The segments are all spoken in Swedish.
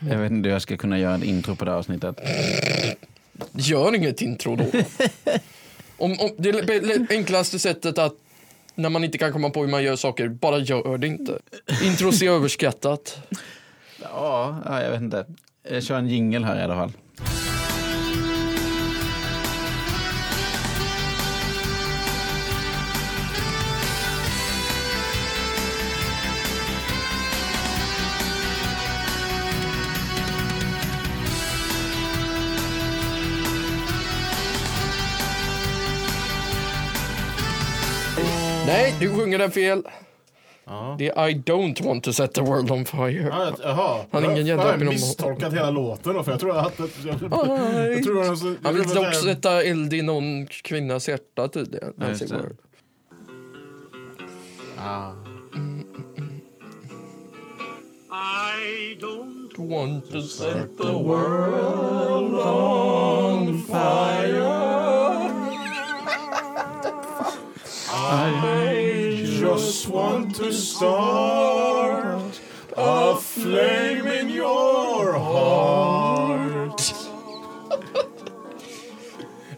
Jag vet inte hur jag ska kunna göra en intro på det här avsnittet. Gör inget intro då. om, om, det är enklaste sättet att när man inte kan komma på hur man gör saker, bara gör det inte. Intros är överskattat. Ja, ja, jag vet inte. Jag kör en jingle här i alla fall. Nej, du sjunger den fel. Ja. Det är I don't want to set the world on fire. Ja, Jaha, Han är ingen jag jädra har misstolkat hela låten då, för jag tror att... Jag, jag, jag tror att... Jag, Han vill dock sätta eld i någon kvinnas hjärta tydligen. Ja, just det. Ah. I don't Want to set the world on fire. I just want to start a flame in your heart.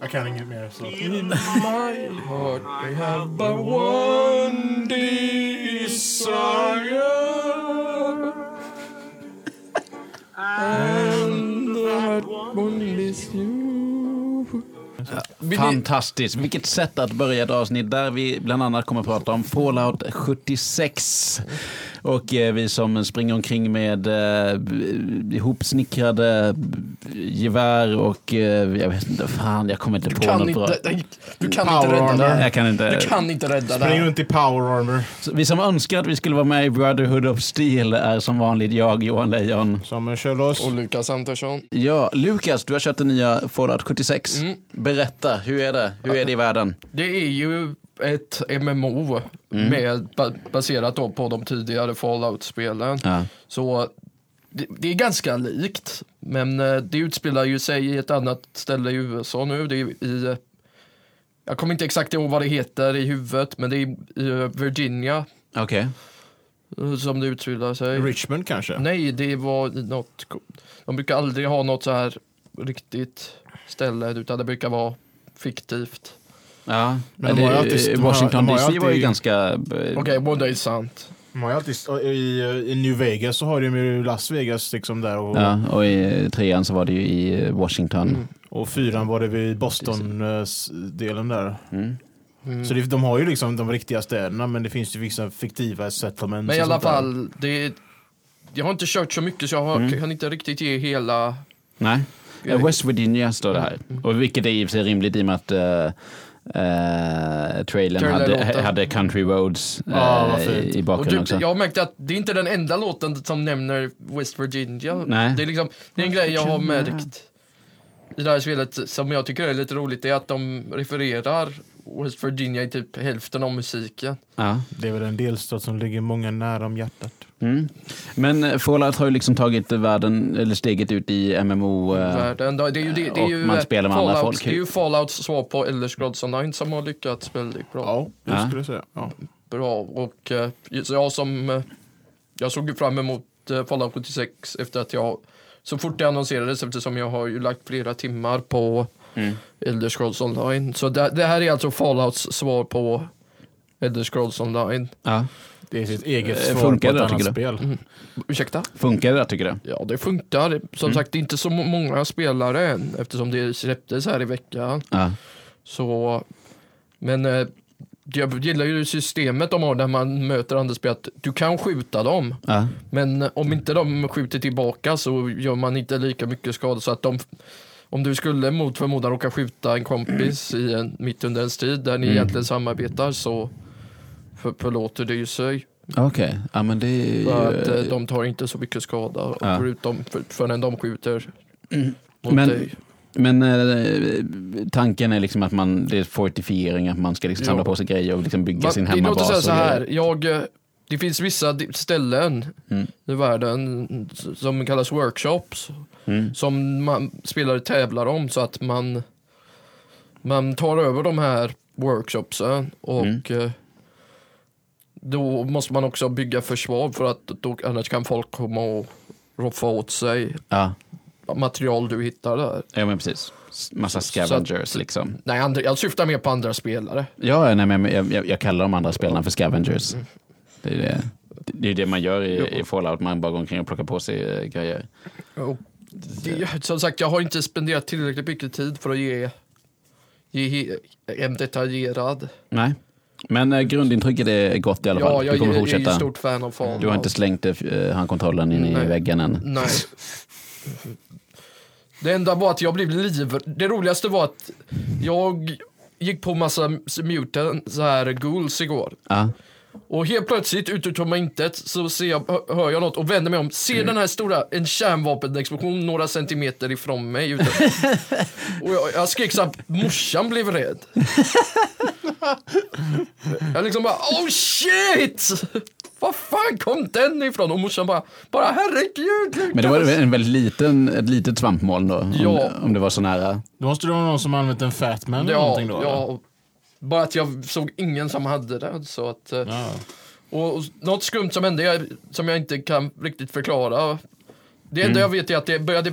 Jag kan inget mer. Så. In my heart I have but one desire. And that one is you. Fantastiskt. Vilket sätt att börja ett avsnitt där vi bland annat kommer att prata om Fallout 76. Och eh, vi som springer omkring med eh, ihopsnickrade gevär och eh, jag vet inte, fan jag kommer inte på kan något bra. inte, du kan Power inte rädda armor. det. Jag kan inte. Du kan inte rädda det Spring runt i power armor. Så Vi som önskar att vi skulle vara med i Brotherhood of Steel är som vanligt jag, Johan Lejon. Kör loss. Och Lukas Andersson. Ja, Lukas, du har kört den nya Fallout 76. Mm. Berätta, hur är det? Hur är det i världen? Det är ju ett MMO med, ba- baserat då på de tidigare Fallout-spelen. Ja. Så det, det är ganska likt. Men eh, det utspelar ju sig i ett annat ställe i USA nu. Det är i, jag kommer inte exakt ihåg vad det heter i huvudet, men det är i eh, Virginia Okej. eh, som det utspelar sig. Richmond kanske? Nej, det var i något... De brukar aldrig ha något så här riktigt ställe, utan det brukar vara fiktivt. Ja, Men de har det, ju alltid- de har- Washington de har ju DC var ju alltid- ganska... eh, Okej, båda är sant. Ju alltid, i, I New Vegas så har de ju Las Vegas liksom där och, Ja, och i trean så var det ju i eh, Washington. Mm. och fyran var det vid Boston-delen där. Mm. Mm. Så det, de har ju liksom de riktiga städerna men det finns ju vissa fiktiva settlements. Men i alla fall, det, jag har inte kört så mycket så jag har, Mm. kan inte riktigt ge hela... Nej, Eh, West Virginia står det här. Mm. Och vilket är i och för sig rimligt i och med att uh, trailern Trailern hade, hade Country Roads vad fint. i bakgrunden också. jag har märkt att det är inte den enda låten som nämner West Virginia. Nej. Det är, liksom, det är en grej jag har märkt i det här spelet som jag tycker är lite roligt. Det är att de refererar West Virginia i typ hälften av musiken. Ja. Det är väl en delstat som ligger många nära om hjärtat. Mm. Men eh, Fallout har ju liksom tagit världen, eller steget ut i MMO. eh, Världen. Det är ju, det, det är ju, man spelar med andra Fallout, folk. Det är ju Fallouts svar på Elder Scrolls Online som har lyckats väldigt bra. Ja, det Ja. skulle jag säga. Ja. bra. Och eh, så jag som, jag såg ju fram emot Fallout 76 efter att jag, så fort det annonserades eftersom jag har ju lagt flera timmar på Mm. Elder Scrolls Online. Så det, det här är alltså Fallouts svar på Elder Scrolls Online. Ja. Det är sitt eget Eh, svar funkar på ett det, annat tycker spel. Ursäkta? Funkar det tycker du? Ja, det funkar. Som Mm. sagt, det är inte så må- många spelare än eftersom det släpptes här i veckan. Ja. Så, men eh, jag gillar ju systemet de har där man möter andra spel. Att du kan skjuta dem. Ja. Men om inte de skjuter tillbaka så gör man inte lika mycket skada. Så att de, om du skulle mot förmodan råka skjuta en kompis i en, mitt under en strid där ni Mm. egentligen samarbetar så för, förlåter det ju sig. Okej, ja men det är ju... För att eh, de tar inte så mycket skada Ja. förutom för, förrän de skjuter mot Men- dig. Men eh, tanken är liksom att man, det är fortifiering, att man ska liksom samla Ja. på sig grejer och liksom bygga Va- sin det låter hemmabas. så här, jag, eh, det finns vissa ställen Mm. i världen som kallas workshops Mm. som man, spelare tävlar om så att man, man tar över de här workshopsen och Mm. eh, då måste man också bygga försvar för att då, annars kan folk komma och roffa åt sig Ja, material du hittar där. ja men precis. Massa scavengers liksom. Nej, andra, jag syftar mer på andra spelare. Ja, nej, men jag, jag, jag kallar de andra spelarna för scavengers. Det är det, det, är det man gör i, i Fallout, man bara går omkring och plockar på sig eh, grejer. Och det, som sagt, jag har inte spenderat tillräckligt mycket tid för att ge, ge en detaljerad. Nej, men eh, grundintrycket är gott i alla fall. Ja, du jag, kommer jag, jag är fortsätta. stort fan av Fallout. Du har inte slängt eh, handkontrollen in i Nej. väggen än. Nej. Det enda var att jag blev livrädd. Det roligaste var att jag gick på massa mutant, så här ghouls igår. Ja. Och helt plötsligt ut ur tomma intet så ser jag, hör- jag något och vänder mig om. Ser Mm. den här stora, en kärnvapenexplosion några centimeter ifrån mig. Ute. och jag, jag skrek så att morsan blev rädd. jag liksom bara oh shit! Var fan kom den ifrån? Och morsan bara, bara herregud Lukas. Men det var en väldigt liten, ett litet svampmoln då, om, Ja. om det var så nära. Då måste det vara någon som använt en Fatman eller Ja, någonting då? eller? Bara att jag såg ingen som hade det. Så att, eh, Ja. Och, och något skumt som hände jag, som jag inte kan riktigt förklara. Det Mm. enda jag vet är att det började,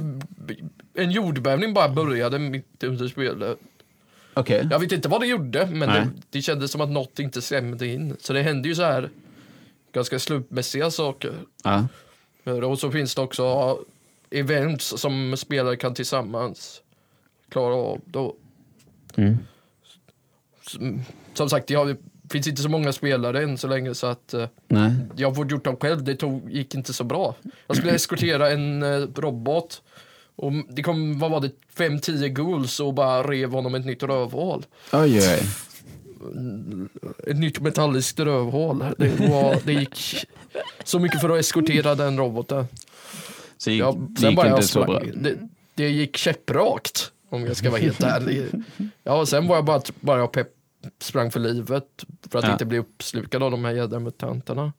en jordbävning bara började mitt under spelet. Okej. Jag vet inte vad det gjorde, men det, det kändes som att något inte stämde in. Så det hände ju så här ganska slumpmässiga saker. Ja. Och så finns det också events som spelare kan tillsammans klara av. Då. Mm. Som, sagt, det finns inte så många spelare än så länge så att eh, Nej. jag har fått gjort dem själv. Det tog, gick inte så bra. Jag skulle eskortera en eh, robot och det kom, vad var det, 5-10 ghouls och bara rev honom ett nytt rövhål. Oj, oj. Ett nytt metalliskt rövhål. Det, var, det gick så mycket för att eskortera den roboten. Så gick, Ja, det gick bara inte jag så bra. det, det gick käpprakt om jag ska vara helt ärlig. Ja, sen var jag bara, bara jag pepp, sprang för livet för att Ja. inte bli uppslukad av de här jädra mutanterna.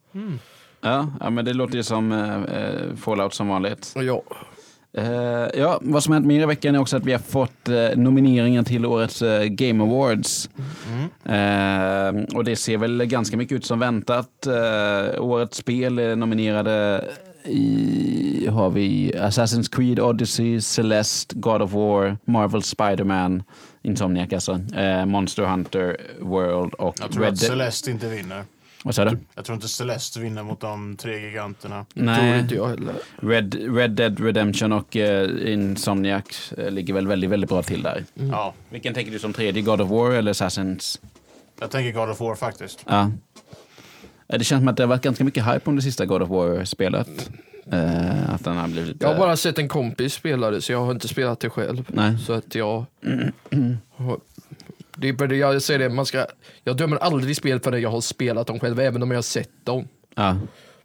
Ja, ja, men det låter ju som eh, eh, Fallout som vanligt. Ja, Eh, ja, vad som hänt mer i veckan är också att vi har fått eh, nomineringar till årets eh, Game Awards. Eh, och det ser väl ganska mycket ut som väntat. Eh, årets spel är nominerade i, har vi Assassin's Creed Odyssey, Celeste, God of War, Marvel Spider-Man, Insomniac alltså, eh, Monster Hunter World och Jag tror Red att Celeste inte vinner. Vad sa du? Jag tror inte Celeste vinner mot de tre giganterna. tror Nej, inte jag heller. Red, Red Dead Redemption och eh, Insomniac eh, ligger väl väldigt, väldigt bra till där. Ja, Vilken tänker du som tredje? God of War eller Assassins? jag tänker God of War faktiskt. Ja. Eh, Det känns som att det har varit ganska mycket hype om det sista God of War-spelet. Eh, att den har blivit lite... Jag har bara sett en kompis spela det så jag har inte spelat det själv. Nej. Så att jag... Det är jag säger det, man ska, jag dömer aldrig spel för det jag har spelat dem själv, även om jag har sett dem. Ja.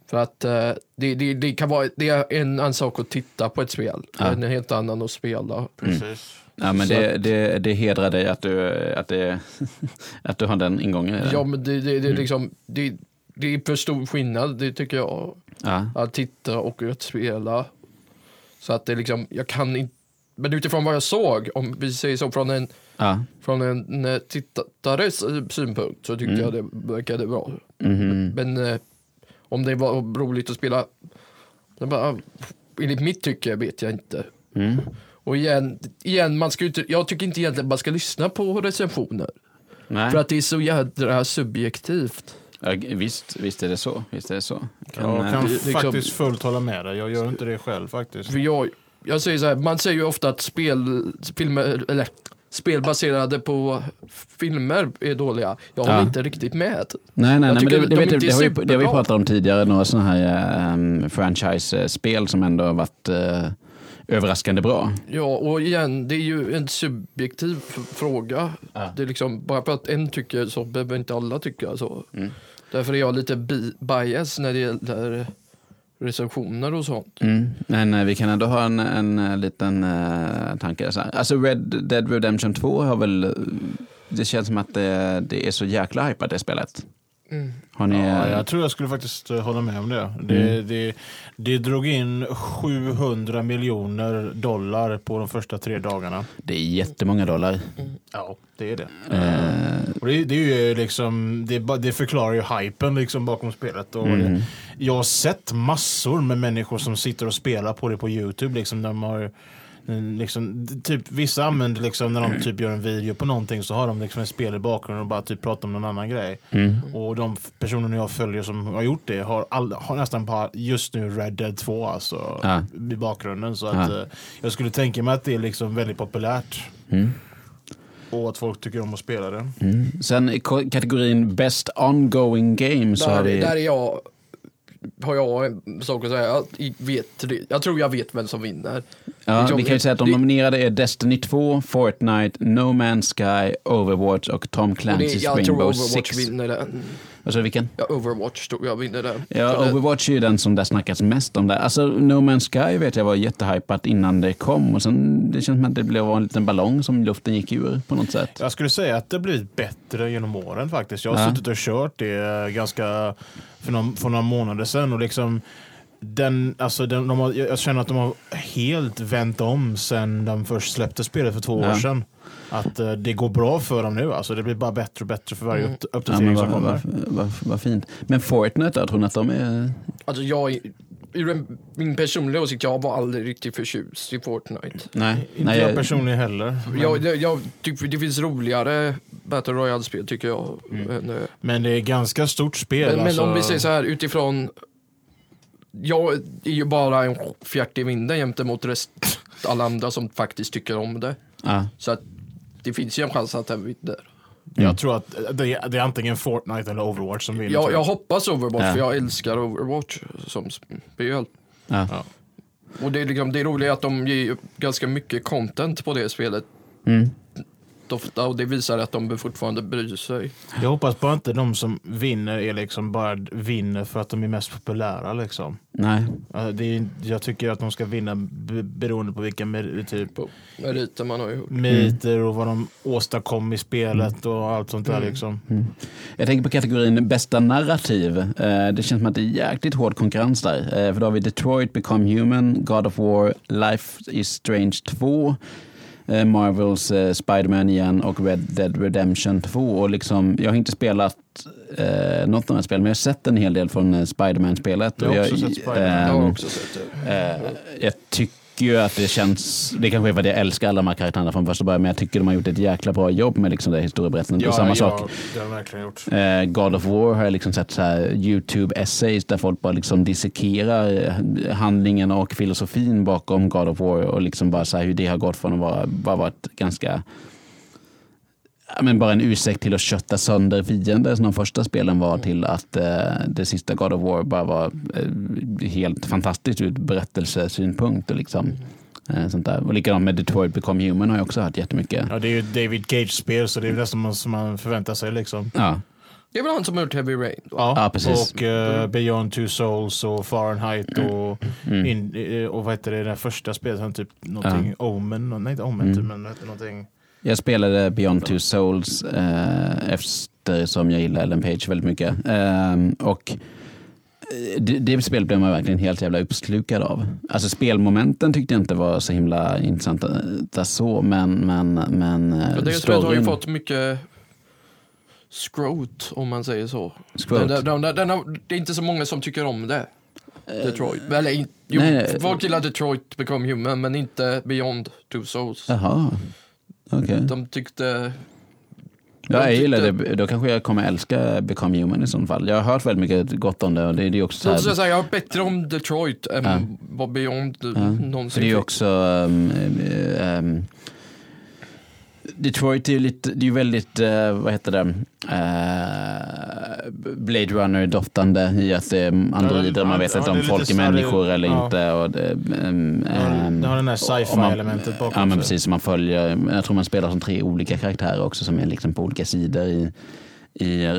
För att eh, det, det, det kan vara det är en annan sak att titta på ett spel, Ja. en helt annan att spela. Precis. ja, men det, det, det hedrar dig att du, att, det, att du har den ingången. Ja, men det, det, det, är liksom, det, det är för stor skillnad, det tycker jag, Ja. att titta och att spela. Så att det liksom, jag kan inte, men utifrån vad jag såg, om vi säger så från en, Ja. från en eh, tittares eh, synpunkt så tyckte Mm. jag det verkade bra. Mhm. Men eh, om det var roligt att spela, det bara, enligt mitt tycke vet jag inte. Mm. Och igen, igen man ska inte, jag tycker inte egentligen man ska lyssna på recensioner. Nej. För att det är så jädra subjektivt. Ja, visst, visst är det så. Visst är det så. Kan, Jag eh, kan liksom- faktiskt fullt hålla med dig. Jag gör inte det själv faktiskt. För jag, jag säger så här, man säger ju ofta att spel, filmer, eller spel baserade på filmer är dåliga. Jag håller Ja. inte riktigt med. Nej, nej, nej men det, det, de vet, det, har vi, det har vi pratat om tidigare, några sådana här um, franchise-spel som ändå har varit eh, överraskande bra. Ja, och igen, det är ju en subjektiv fråga. Ja. Det är liksom, bara för att en tycker så behöver inte alla tycka så. Mm. Därför är jag lite bias när det gäller recensioner och sånt. Mm. Men eh, vi kan ändå ha en, en, eh, liten uh, tanke. Så här. Alltså Red Dead Redemption 2 har väl, det känns som att det, det är så jäkla hypat det spelet. Mm. Har ni... Ja, jag tror jag skulle faktiskt eh, hålla med om det. Det, det. det drog in 700 miljoner dollar på de första tre dagarna. Det är jättemånga dollar. Ja, det är det. Eh, Och det, det, är ju liksom, det, det förklarar ju hypen liksom bakom spelet. Och Mm. det, jag har sett massor med människor som sitter och spelar på det på YouTube. Liksom, de har, mm, liksom, typ, vissa använder liksom, när de typ gör en video på någonting så har de liksom ett spel i bakgrunden och bara typ pratar om någon annan grej. mm. Och de personerna jag följer som har gjort det har, all, har nästan bara just nu Red Dead 2 alltså, Ja. i bakgrunden. Så att, Ja. eh, jag skulle tänka mig att det är liksom väldigt populärt. Mm. Och att folk tycker om att spela det. Mm. Sen i kategorin Best Ongoing Game så har Där, vi... där är jag, har jag en sak att säga. Jag, vet, jag tror jag vet vem som vinner. Ja, Liksom, vi kan ju säga att de det- nominerade är Destiny 2, Fortnite, No Man's Sky, Overwatch och Tom Och det, Clancy's jag tror Rainbow Overwatch Six. vinner den. Alltså vilken? Ja, Overwatch tror jag vinner den. Ja, det- Overwatch är ju den som det snackats mest om där. Alltså No Man's Sky vet jag var jättehypat innan det kom och sen det känns som att det blev en liten ballong som luften gick ur på något sätt. Jag skulle säga att det blivit bättre genom åren faktiskt. Jag har Ja. suttit och kört det ganska för, någon, för några månader sedan och liksom den, alltså den, de har, jag känner att de har helt vänt om sen de först släppte spelet för två Ja. år sedan. Att eh, det går bra för dem nu. Alltså, det blir bara bättre och bättre för varje Mm. upp- Ja, uppdatering men som kommer. vad, fint. Men Fortnite då, tror ni att de är... Alltså jag, ur en, min personliga åsikt, jag var aldrig riktigt förtjust i Fortnite. Nej. Inte Nej, jag personligen heller. Men, Jag, jag, jag tycker det finns roligare Battle Royale-spel tycker jag. Men, eh, men det är ganska stort spel. men, men alltså. om vi säger så här utifrån jag är ju bara en fjärt i vinden jämte mot rest, alla andra som faktiskt tycker om det. ja. Så att det finns ju en chans att den vinner. Jag tror att det är, det är antingen Fortnite eller Overwatch som vinner. Jag, jag hoppas Overwatch Ja. för jag älskar Overwatch som spel. Ja. Ja. Och det är, liksom, det är roligt att de ger ganska mycket content på det spelet. Mm. Ofta, och det visar att de fortfarande bryr sig. Jag hoppas bara inte de som vinner är liksom bara vinner för att de är mest populära. Liksom. Nej. Alltså, det är, jag tycker att de ska vinna be- beroende på vilka mer, typ, På meriter man har gjort. meriter och vad de åstadkom i spelet och allt sånt där. Mm. Liksom. Jag tänker på kategorin bästa narrativ. Eh, Det känns som att det är jäkligt hård konkurrens där. Eh, För då har vi Detroit Become Human, God of War, Life is Strange 2, eh, Marvels eh, Spider-Man igen och Red Dead Redemption 2. Och liksom, jag har inte spelat eh, något av de här spelen, men jag har sett en hel del från eh, Spider-Man-spelet. Jag har också sett Spider-Man. Jag ehm, har också sett det. Eh, jag tycker ju att det känns, det kanske är för att jag älskar alla de här karaktärerna från första början, men jag tycker de har gjort ett jäkla bra jobb med liksom det historieberättandet. och samma sak, det har de verkligen gjort. eh, God of War har jag liksom sett så här YouTube-essays där folk bara liksom dissekerar eh, handlingen och filosofin bakom God of War och liksom bara så här hur det har gått från att vara, bara vara ett ganska ja, men bara en ursäkt till att kötta sönder fiender som de första spelen var till att eh, det sista God of War bara var eh, helt fantastiskt ur berättelsesynpunkt. Och, liksom, eh, sånt där. och likadant med Detroit Become Human har jag också hört jättemycket. Ja, det är ju David Cage-spel så det är nästan som man förväntar sig. Liksom. Ja, Det är väl han som har gjort Heavy Rain? Då? Ja, Ja, precis. Och eh, Beyond Two Souls och Fahrenheit och, Mm. in, eh, och vad heter det, det första spelet, han typ någonting, Omen, nå- nej inte Omen, Mm. typ, men vad heter någonting. Jag spelade Beyond Two Souls eh, eftersom jag gillar Ellen Page väldigt mycket. Ehm, och eh, det, det spelet blev man verkligen helt jävla uppslukad av. Alltså spelmomenten tyckte jag inte var så himla intressanta så, men, men, men eh, Ja, det spelet har ju storyn- fått mycket scrot om man säger så. Den, den, den, har, det är inte så många som tycker om det. Detroit. Eller, in, jo, nej, nej. folk gillar Detroit Become Human men inte Beyond Two Souls. Jaha, okej. De tyckte... Ja, jag de gillar det. Då kanske jag kommer älska Become Human i så fall. Jag har hört väldigt mycket gott om det och det, det är också så här, så, så, jag har bättre om Detroit än Ja. vad Beyond Ja, någonsin För det är ju också... Um, um, Detroit är ju lite, det är ju väldigt, eh, vad heter det, Eh, Blade Runner-doftande i att det är androider, Ja, man vet ja, inte om folk är människor eller ja. inte. Och det, ehm, Det har, den man- sci-fi-elementet bakom Ja, men precis. Man följer, jag tror man spelar som tre olika karaktärer också som är liksom på olika sidor i, i eh,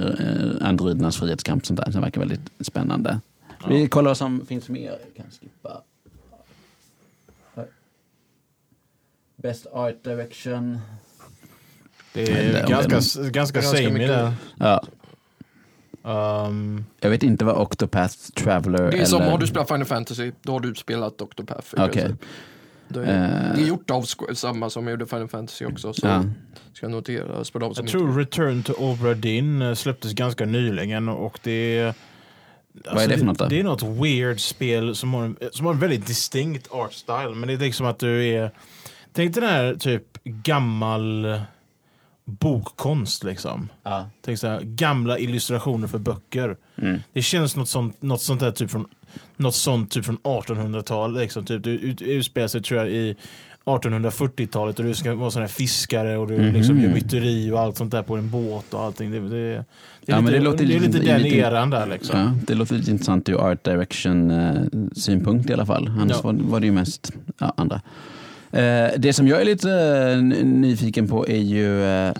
androidernas frihetskamp. Sånt där. Så det verkar väldigt spännande. Vi kollar vad som finns mer. Jag kan skippa. Best Art Direction. Det är ganska, det ganska Ganska samey där. Ja. Um, Jag vet inte vad Octopath Traveler Det är eller... som, har du spelat Final Fantasy, då har du spelat Octopath. princip. Det, är, Eh. det är gjort av samma som gjorde Final Fantasy också. Så Ja. ska för de som jag tror Return to Obra Dinn eh, släpptes ganska nyligen och det är... Vad är det för något då? Det är något weird spel som har, en, som har en väldigt distinkt art style. Men det är liksom att du är... Tänk dig den här typ gammal bokkonst liksom. Ja. Tänk så här, gamla illustrationer för böcker. Mm. Det känns något sånt, något sånt där typ från något sånt typ från 1800-talet. Liksom, typ. Du ut- utspelar sig tror jag i 1840-talet och du ska vara sån här fiskare och du Mhm. liksom gör myteri och allt sånt där på en båt och allting. Det, det, det, är, Ja, men lite, det låter det är lite den lite- eran där liksom. Ja, det låter lite intressant ur art direction eh, synpunkt i alla fall. Annars Ja. var, var det ju mest ja, andra. Eh, det som jag är lite eh, nyfiken på är ju eh,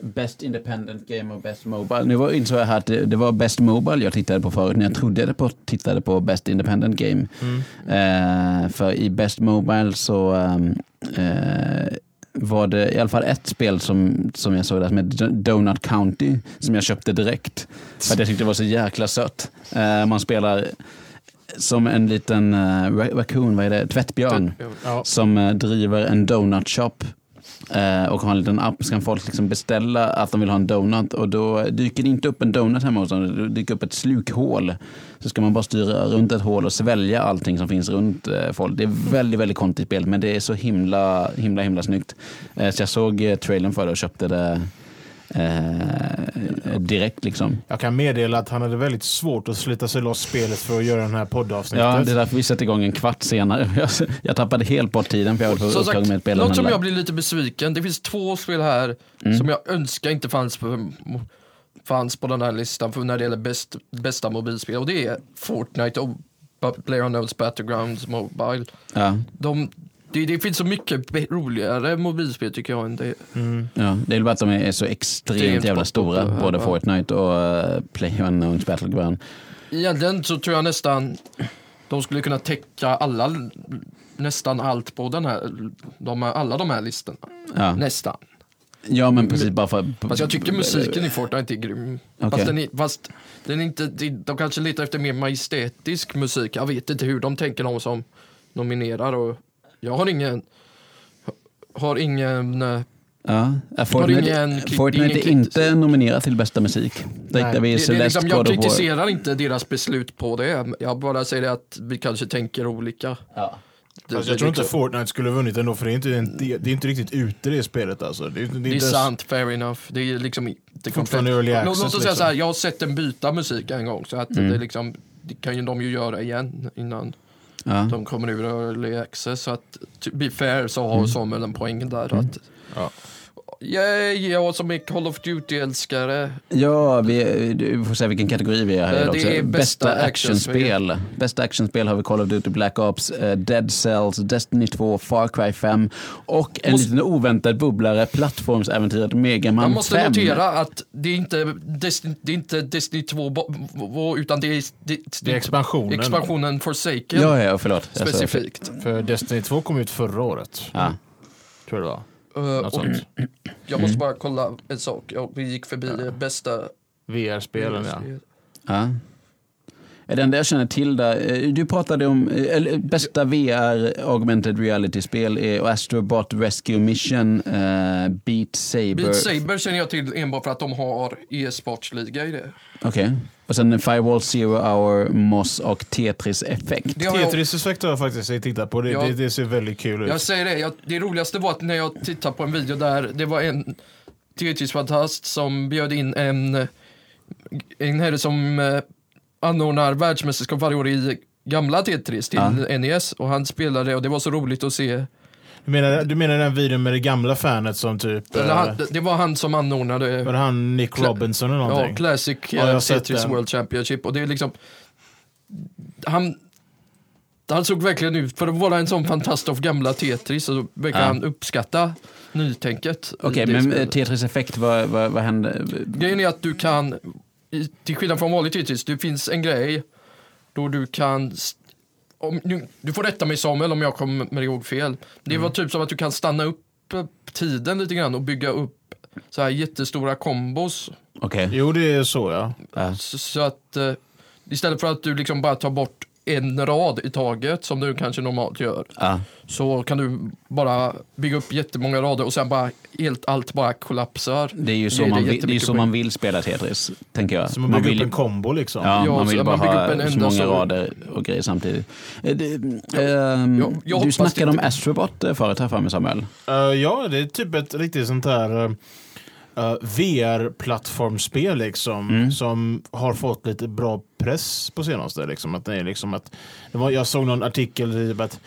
Best Independent Game och Best Mobile. Nu var, insåg jag här att det, det var Best Mobile jag tittade på förut, när jag trodde jag på, tittade på Best Independent Game. Mm. Eh, för i Best Mobile så eh, var det i alla fall ett spel som, som jag såg där som heter Donut County som jag köpte direkt. För att jag tyckte det var så jäkla sött. Eh, man spelar som en liten uh, raccoon, vad är det? Tvättbjörn Ja. som eh, driver en donut shop eh, och har en liten app så kan folk liksom beställa att de vill ha en donut och då dyker det inte upp en donut hemma hos dem, det dyker upp ett slukhål. Så ska man bara styra runt ett hål och svälja allting som finns runt folk. Det är väldigt, väldigt konstigt spel men det är så himla, himla, himla snyggt. Så jag såg trailern för det och köpte det eh, direkt liksom. Jag kan meddela att han hade väldigt svårt att slita sig loss spelet för att göra den här poddavsnittet. Ja, det är därför vi sätter igång en kvart senare. Jag, jag tappade helt bort tiden för jag var Som upptagen sagt, med att spela något som jag blir lite besviken, det finns två spel här Mm. som jag önskar inte fanns på, fanns på den här listan för när det gäller bäst, bästa mobilspel och det är Fortnite och PlayerUnknown's Battlegrounds Mobile. Ja. De, det, det finns så mycket roligare mobilspel tycker jag än det. Mm. Ja, det är bara att de är så extremt jävla stora, både ja. Fortnite och uh, PlayerUnknown's Battleground. Egentligen så tror jag nästan de skulle kunna täcka alla, nästan allt på den här, de, alla de här listorna. Ja. Nästan. ja, men precis bara för... Fast jag tycker musiken i Fortnite är grym. Okej. Fast, den är, fast den är inte, de, de kanske letar efter mer majestätisk musik. Jag vet inte hur de tänker de som nominerar. Och jag har ingen, har ingen, eh, Ja, Fortnite, ingen Fortnite ingen är inte nominerad till bästa musik. Nej, hittar vi det, det är liksom, jag kritiserar inte deras beslut på det. Jag bara säger att vi kanske tänker olika. Ja. Det, det- jag tror inte liksom- Fortnite skulle ha vunnit ändå för det är inte, det, det är inte riktigt ute det spelet alltså. Det, är- det, är Det är inte- sant, fair enough. Det är liksom inte komplett. Låt- access, Låt oss säga liksom. så här, jag har sett den byta musik en gång. Så att Mm. det, liksom, det kan ju de ju göra igen innan Ja. de kommer ur early access. Så att, to be fair så har Mm. Samuel en poäng där. Mm. Att, Ja. Yay, jag som är Call of Duty-älskare. Ja, vi, vi får se vilken kategori vi är här Eh, i det också. är bästa bästa actionspel. Bästa actionspel har vi Call of Duty Black Ops, eh, Dead Cells, Destiny 2, Far Cry 5 och en Måste- liten oväntad bubblare, plattformsäventyret Mega Man Jag måste 5. notera att det är inte Destiny, det är inte Destiny 2 bo- bo- utan det är, det, Det är expansionen. expansionen Forsaken Ja, ja, förlåt. Jag specifikt. För Destiny 2 kom ut förra året. Ja. Tror jag det var. Uh, Något och sånt. jag måste bara kolla en sak. Jag, vi gick förbi det bästa VR-spelen ja. Ja. Det enda jag känner till där, eh, du pratade om, eh, eller bästa VR augmented reality-spel är Astrobot Rescue Mission, eh, Beat Saber. Beat Saber känner jag till enbart för att de har e-sportsliga i det. Okej. Och sen Firewall Zero Hour, Moss och Tetris Effect. jag, Tetris Effect har jag faktiskt tittat på. Det, Ja. det, det ser väldigt kul ut. jag säger det, jag, det roligaste var att när jag tittade på en video där, det var en Tetris-fantast som bjöd in en, en herre som eh, anordnar världsmästerskap varje år i gamla Tetris till Ja. NES och han spelade och det var så roligt att se. Du, menar, du menar den videon med det gamla fanet som typ... Eller eh, han, det var han som anordnade var det han Nick Cla- Robinson eller Ja, någonting? Classic Ja, jag har eh, Tetris. World Championship och det är liksom han han såg verkligen ut, för att vara en sån fantast av gamla Tetris så verkar Ja. han uppskatta nytänket. Okej, det men eh, spelet. Tetris Effect, vad, vad, vad hände? Grejen är att du kan, till skillnad från vanlig Tetris, det finns en grej då du kan om, nu, du får rätta mig Samuel om jag kommer ihåg fel. Det Mm. var typ som att du kan stanna upp tiden lite grann och bygga upp så här jättestora kombos. Okej. Jo, det är så ja. Ja. Så, så att eh, istället för att du liksom bara tar bort en rad i taget som du kanske normalt gör Ja. så kan du bara bygga upp jättemånga rader och sen bara helt allt bara kollapsar. Det är ju så, Ger man, vill, det är så man vill spela Tetris, tänker jag. Så man bygger upp en kombo liksom. Ja, Ja, man så vill bara man bygger ha upp en så många så- rader och grejer samtidigt. Eh, det- ehm, jag- jag du snackade det om Astrobot eh, förut här för mig Samuel. Eh, ja, det är typ ett riktigt sånt här uh, VR-plattformsspel liksom. Mm. Som har fått lite bra press på senaste. Liksom, att det är liksom att, det var, jag såg någon artikel typ att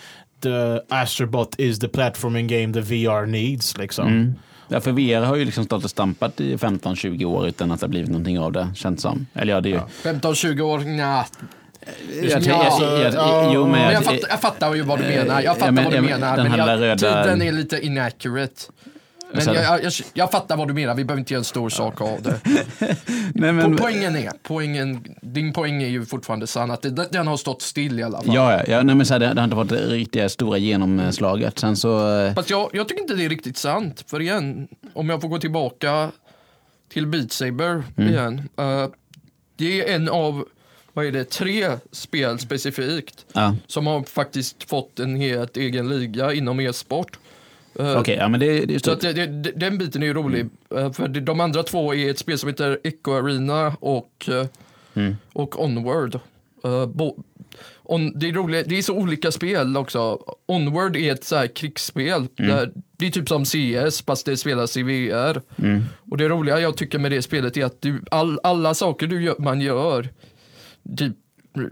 The Astrobot is the platforming game the VR needs. Liksom. Mm. Ja, för VR har ju liksom stått och stampat i 15-20 år utan att det har blivit någonting av det, känns som. Eller ja, det är ju... 15-20 år, nja. Jag, Ja, jag, jag, ja, jo, men jag, jag, fattar, jag fattar ju vad du menar. Jag fattar men- vad du ja, men menar. den Men här jag, röda- tiden är lite inaccurate. Men jag, jag, jag, jag fattar vad du menar, vi behöver inte göra en stor sak av det. nej, men, Po- poängen är, poängen, din poäng är ju fortfarande sann, att det, den har stått still i alla fall. Ja, ja, nej, men så här, det, det har inte fått det riktiga stora genomslaget. Sen så... eh, Fast jag, jag tycker inte det är riktigt sant. För igen, om jag får gå tillbaka till Beat Saber Mm. igen. eh, det är en av, vad är det, tre spel specifikt Ja, som har faktiskt fått en helt egen liga inom e-sport. Eh, okej, ja men det, det Så att det, det, den biten är ju rolig. Eh, För de andra två är ett spel som heter Echo Arena och, eh, Mm. och Onward. Bo, on, det, är roliga, det är så olika spel också. Onward är ett så här krigsspel. Där, det är typ som CS fast det spelas i VR. Mm. Och det roliga jag tycker med det spelet är att du, all, alla saker du gör, man gör, typ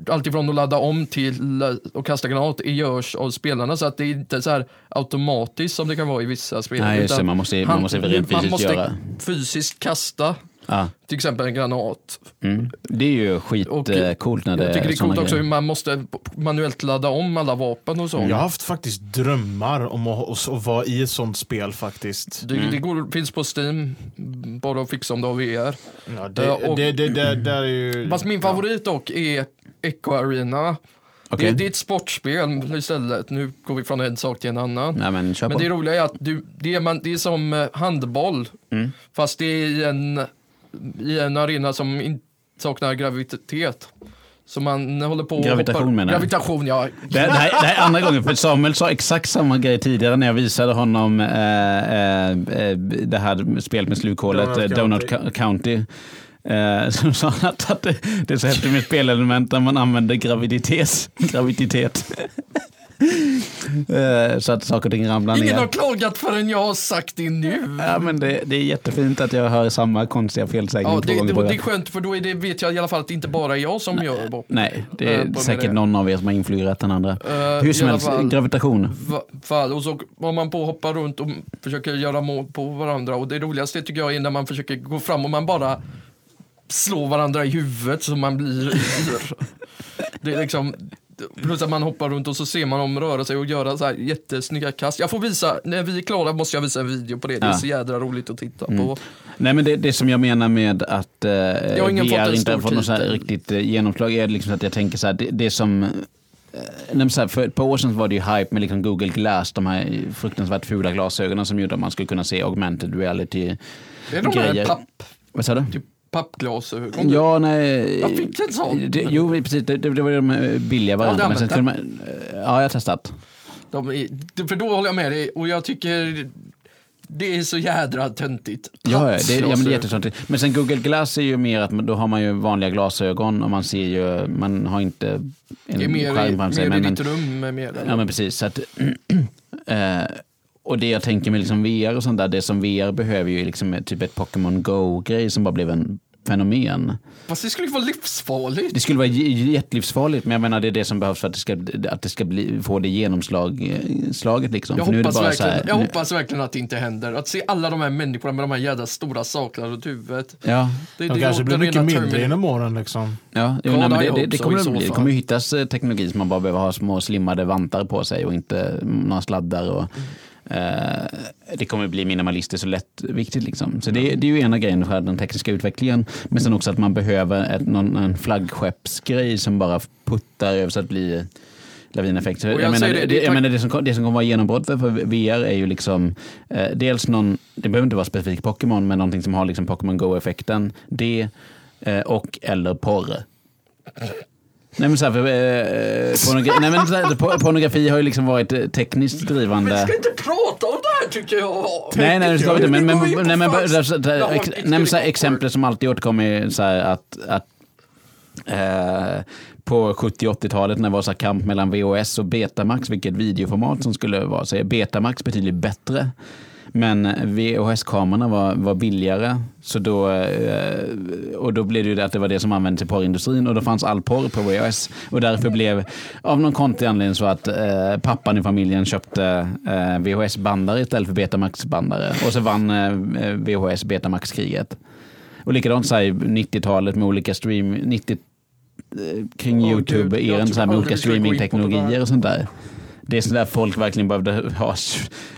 alltifrån att ladda om till att kasta granat, görs av spelarna. Så att det är inte så här automatiskt som det kan vara i vissa spel. Nej, just det, man måste, man måste rent man fysiskt måste göra. fysiskt kasta Ja, till exempel en granat. mm. Det är ju skitcoolt när det jag tycker det är coolt också hur man måste manuellt ladda om alla vapen och så. Jag har haft faktiskt drömmar om att, att vara i ett sånt spel faktiskt. Det, det går, finns på Steam, bara att fixa om du har VR. Ja, det, Ja, och- det, det, det, där är ju... Fast min favorit dock är Echo Arena. Okej. Det, det är ett sportspel istället. Nu går vi från en sak till en annan. Nej, men Men det roliga är att du, det, är man, det är som eh, handboll. Mm. Fast det är i en, i en arena som in, saknar gravitet. Så man håller på Gravitation hoppar, menar jag. Gravitation, ja. Det, det, här, det här är andra gången, för Samuel sa exakt samma grej tidigare när jag visade honom eh, eh, eh, det här spelet med slukhålet, Donut eh, Donut County. County. Eh, så sa att, att det, det är så häftigt med spelelement när man använder graviditet. graviditet. eh, så att saker och ting ramlar Ingen har ner. klagat förrän jag har sagt det nu. Ja, men det, det är jättefint att jag hör samma konstiga felsägning Ja, det, det, det är skönt för då är det, vet jag i alla fall att det inte bara är jag som gör det. Nej, det är på säkert någon av er som har influerat den andra. Eh, Hur som helst, fall. gravitation. Va- fall. Och så var man på och hoppar runt och försöker göra mål på varandra. Och det roligaste tycker jag är när man försöker gå fram och man bara slår varandra i huvudet så man blir yr. Det är liksom, plus att man hoppar runt och så ser man dem röra sig och göra så här jättesnygga kast. Jag får visa, när vi är klara måste jag visa en video på det. Det är Ja. så jädra roligt att titta Mm. på. Nej men det, det som jag menar med att eh, fått VR en inte har fått något så här titel. riktigt eh, genomslag är liksom att jag tänker så här, det, det som eh, nej, så här, för ett par år sedan var det ju hype med liksom Google Glass, de här fruktansvärt fula glasögonen som gjorde att man skulle kunna se augmented reality. Det är de Grejer. papp, Vad sa du? typ pappglasögon. Ja, nej. Jag fick en sån. Det, jo, precis. Det, det, var de eh, billiga varianterna. men sen man, eh, ja, jag har testat. De är, för då håller jag med dig och jag tycker det är så jädra töntigt. Ja, ja, det, ja men det är jätteskönt. Men sen Google Glass är ju mer att då har man ju vanliga glasögon och man ser ju, man har inte en Det är mer, skärm i- framför sig. mer i Men, ditt rum med mer. ja men precis. Så att, eh, och det jag tänker med liksom VR och sånt där, det som VR behöver ju liksom typ ett Pokémon Go-grej som bara blev en fenomen. Fast det skulle ju vara livsfarligt. Det skulle vara jättelivsfarligt, men jag menar det är det som behövs för att det ska, att det ska bli, få det genomslag, eh, slaget liksom. Jag hoppas, verkligen, här, jag nu- hoppas verkligen att det inte händer. Att se alla de här människorna med de här jävla stora sakerna runt huvudet. Ja, Det, De kanske blir mycket mindre Terminator. inom åren liksom. Ja, jo, nej, det, det, det kommer så bli. Det kommer ju hittas eh, teknologi som man bara behöver ha små slimmade vantar på sig och inte några sladdar. Och, eh, det kommer bli minimalistiskt och lättviktigt. Liksom. Så det, det är ju ena grejen för den tekniska utvecklingen. Men sen också att man behöver ett, någon, en flaggskeppsgrej som bara puttar över så att blir lavineffekt. Jag Jag, menar, det, det, jag menar, det, som, det som kommer vara genombrott för, för VR är ju liksom eh, dels någon, det behöver inte vara specifikt Pokémon, men någonting som har liksom Pokémon Go-effekten. Det eh, och eller porr. Nej men, så här, för, eh, pornogra- nej, men så här, por- pornografi har ju liksom varit eh, tekniskt drivande. inte prata om det här tycker jag. Nej, nej, det ska vi inte. Men, men, Vi går in på nej, men, fast- där- så- där- Ja, ex- inte nej, men så här, exempel som alltid återkommer är så här att, att eh, på 70 80-talet när det var så här kamp mellan VHS och Betamax, vilket videoformat som skulle vara, så är Betamax betydligt bättre. Men VHS-kamerorna var, var billigare. Så då, eh, och då blev det ju det att det var det som användes i porrindustrin och då fanns all porr på VHS. Och därför blev, av någon konstig anledning, så att eh, pappan i familjen köpte eh, VHS-bandare istället för Betamax-bandare. Och så vann eh, VHS Betamax-kriget. Och likadant så här, i 90-talet med olika stream, 90, eh, kring Åh, YouTube, gud, jag eran tror så här, med olika streamingteknologier och sånt där. Det är sådär folk verkligen behövde ha,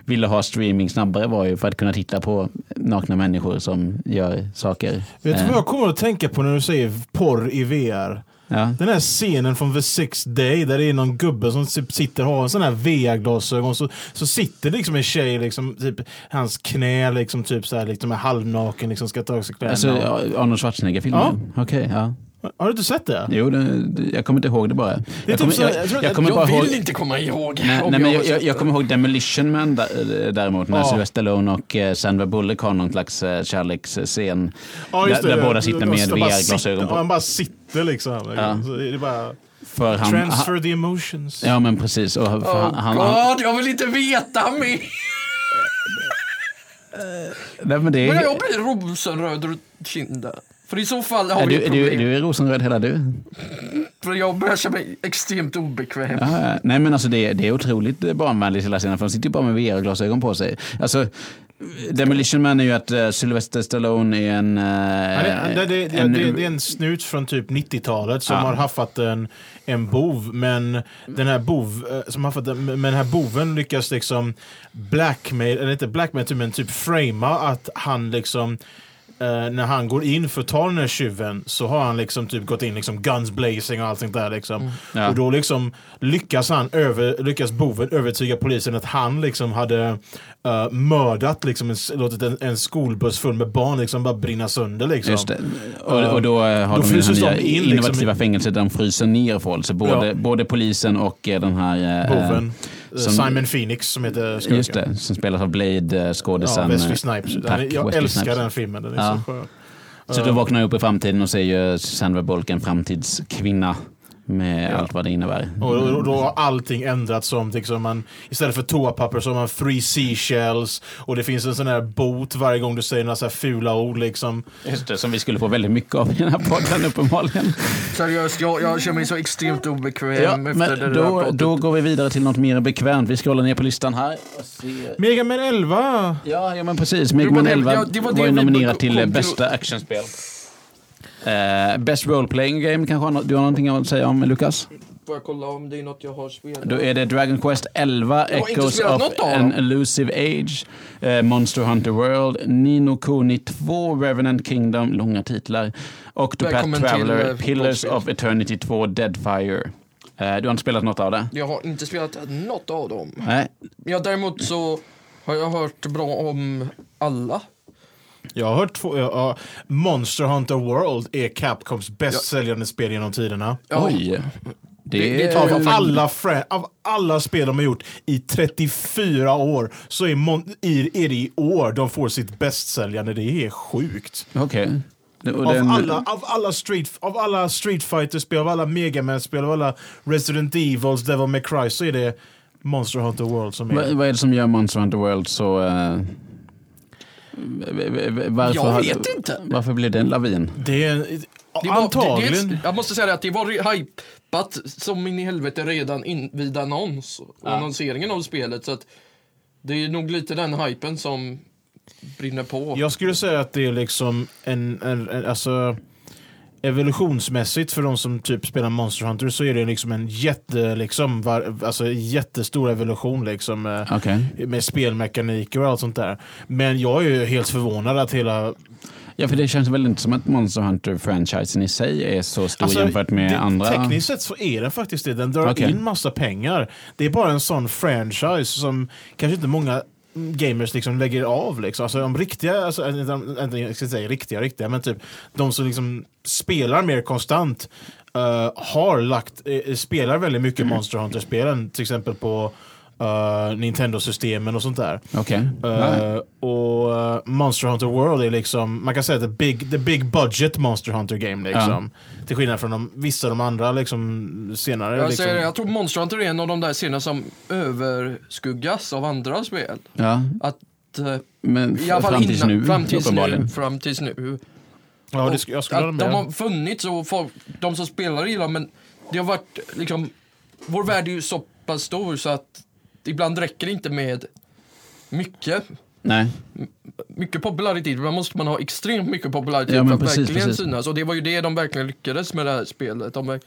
ville ha streaming snabbare var ju för att kunna titta på nakna människor som gör saker. Vet du Eh, vad jag kommer att tänka på när du säger porr i VR? ja. Den här scenen från The Sixth Day där det är någon gubbe som typ sitter och har en sån här VR-glasögon så, så sitter liksom en tjej liksom typ hans knä liksom typ så här liksom är halvnaken liksom ska ta av sig kläderna. Alltså ja, Arnold Schwarzenegger-filmen? Okej, ja. Har du inte sett det? Jo, det, det- jag kommer inte ihåg det bara. jag typ kommer, så- jag, jag tror- jag kommer Jag bara vill ihåg... inte komma ihåg. Nej, nej, men jag, jag, det. kommer ihåg Demolition Man där- däremot, när Ja. Sylvester Stallone och eh, Sandra Bullock har någon slags eh, kärleksscen. Ja, just där, det. där båda sitter med VR-glasögon på. Han bara sitter liksom. Ja. Så är det bara För han, transfer the emotions. Ja, men precis. Och för Oh han, han, God, jag vill inte veta mer. nej, men det Men jag blir rosenröd runt kinden. För i så fall har är vi du, problem. du är rosenröd hela du. För jag börjar känna mig extremt obekväm. Ja, nej men alltså det, det är otroligt barnvänligt hela scenen för de sitter ju bara med VR-glasögon på sig. Alltså, Demolition Man är ju att uh, Sylvester Stallone är en... eh, Ja, det, det, det, en- det, det är en snut från typ 90-talet som Ja. har haffat en, en bov. Men den här bov, eh, som har haffat en, men den här boven lyckas liksom blackmail, eller inte blackmail, typ, men typ framea att han liksom eh, när han går in för att ta den här tjuven så har han liksom typ gått in liksom guns blazing och allt sånt där liksom. Ja. Och då liksom lyckas han över, lyckas boven övertyga polisen att han liksom hade uh, mördat liksom en, låtit en, en skolbuss full med barn liksom bara brinna sönder liksom. Just det. Och, och då eh, har Då de ju det här in, liksom, innovativa i- fängelset där de fryser ner folk. Så både, Ja. både polisen och eh, den här... eh, Boven. Eh, som- Simon Phoenix som heter skurken. Just det, som spelas av Blade, eh, Ja. Wesley eh, Snipes. Tack, är- jag Wesley älskar Snipes. den filmen, den är Ja. så skön. Så då vaknar jag upp i framtiden och ser ju Sandra Bullock en framtidskvinna med Ja. allt vad det innebär. Och, och då har allting ändrats som liksom man, istället för toapapper så har man three seashells och det finns en sån här bot varje gång du säger några så här fula ord liksom. Just det, som vi skulle få väldigt mycket av i den här podden uppenbarligen. Seriöst, jag, jag känner mig så extremt obekväm Ja, efter det men där då, pratet. då går vi vidare till något mer bekvämt. Vi scrollar ner på listan här. Och ser. Mega Man 11! Ja, ja, men precis. Mega Det var Man det- 11 ja, det var var, det ju nominerad till- bästa actionspel. Uh, best role-playing game kanske du har någonting att säga om Lukas? Får jag kolla om det är något jag har spelat? Då är det Dragon Quest 11, Jag har inte Echoes of an. Elusive Age, eh, Monster Hunter World, Nino Kuni 2, Revenant Kingdom, långa titlar, Octopath Välkommen till, Traveler, eh, Pillars of Eternity 2, Deadfire. Eh, du har inte spelat något av det? Jag har inte spelat något av dem. Nej, Ja, däremot så har jag hört bra om alla. Jag har hört två, ja, Monster Hunter World är Capcoms bäst säljande spel genom tiderna. Oj. Det, Det- det Av alla, av alla spel de har gjort i 34 år så är, mon- i- är det i år de får sitt bästsäljande. Det är sjukt. Okej. Och Av, den- alla, av, alla street, av alla Street Fighter-spel, av alla Mega Man-spel, av alla Resident Evils, Devil May Cry så är det Monster Hunter World som är... vad är det som gör Monster Hunter World så... v- varför Jag vet inte. Varför blev det en lavin? Det Det var, antagligen... Det, det, jag måste säga att det var hypat som in i helvete redan in, vid annons och annonseringen av spelet. Så att det är nog lite den hypen som brinner på. Jag skulle säga att det är liksom en, en, en alltså evolutionsmässigt för de som typ spelar Monster Hunter så är det liksom en jätte, liksom, var, alltså jättestor evolution liksom med, Okej. med spelmekaniker och allt sånt där. Men jag är ju helt förvånad att hela Ja, för det känns väl inte som att Monster Hunter-franchisen i sig är så stor jämfört med Alltså, det, andra. Tekniskt sett så är den faktiskt det. Den drar Okej. in massa pengar. Det är bara en sån franchise som kanske inte många gamers liksom lägger av. Liksom. Alltså de riktiga, alltså, inte, jag ska säga riktiga, riktiga, men typ de som liksom spelar mer konstant eh, har lagt, eh, spelar väldigt mycket Mm. Monster Hunter-spelen, till exempel på eh, Nintendo-systemen och sånt där. Okej. Eh, och eh, Monster Hunter World är liksom, man kan säga the big, the big budget Monster Hunter game liksom. Till skillnad från de, vissa av de andra liksom senare. Jag, liksom. säger, jag tror Monster Hunter är en av de där serierna som överskuggas av andra spel. Ja, Att, men I alla fall fram tills innan, nu, fram tills nu, fram tills nu. ja, det, sk- jag skulle att de har funnits och folk, de som spelar gillar men det har varit liksom, vår värld är ju så pass stor så att ibland räcker det inte med mycket, Nej, mycket popularitet. Ibland måste man ha extremt mycket popularitet Ja, för att precis, verkligen precis. synas. Och det var ju det de verkligen lyckades med det här spelet. De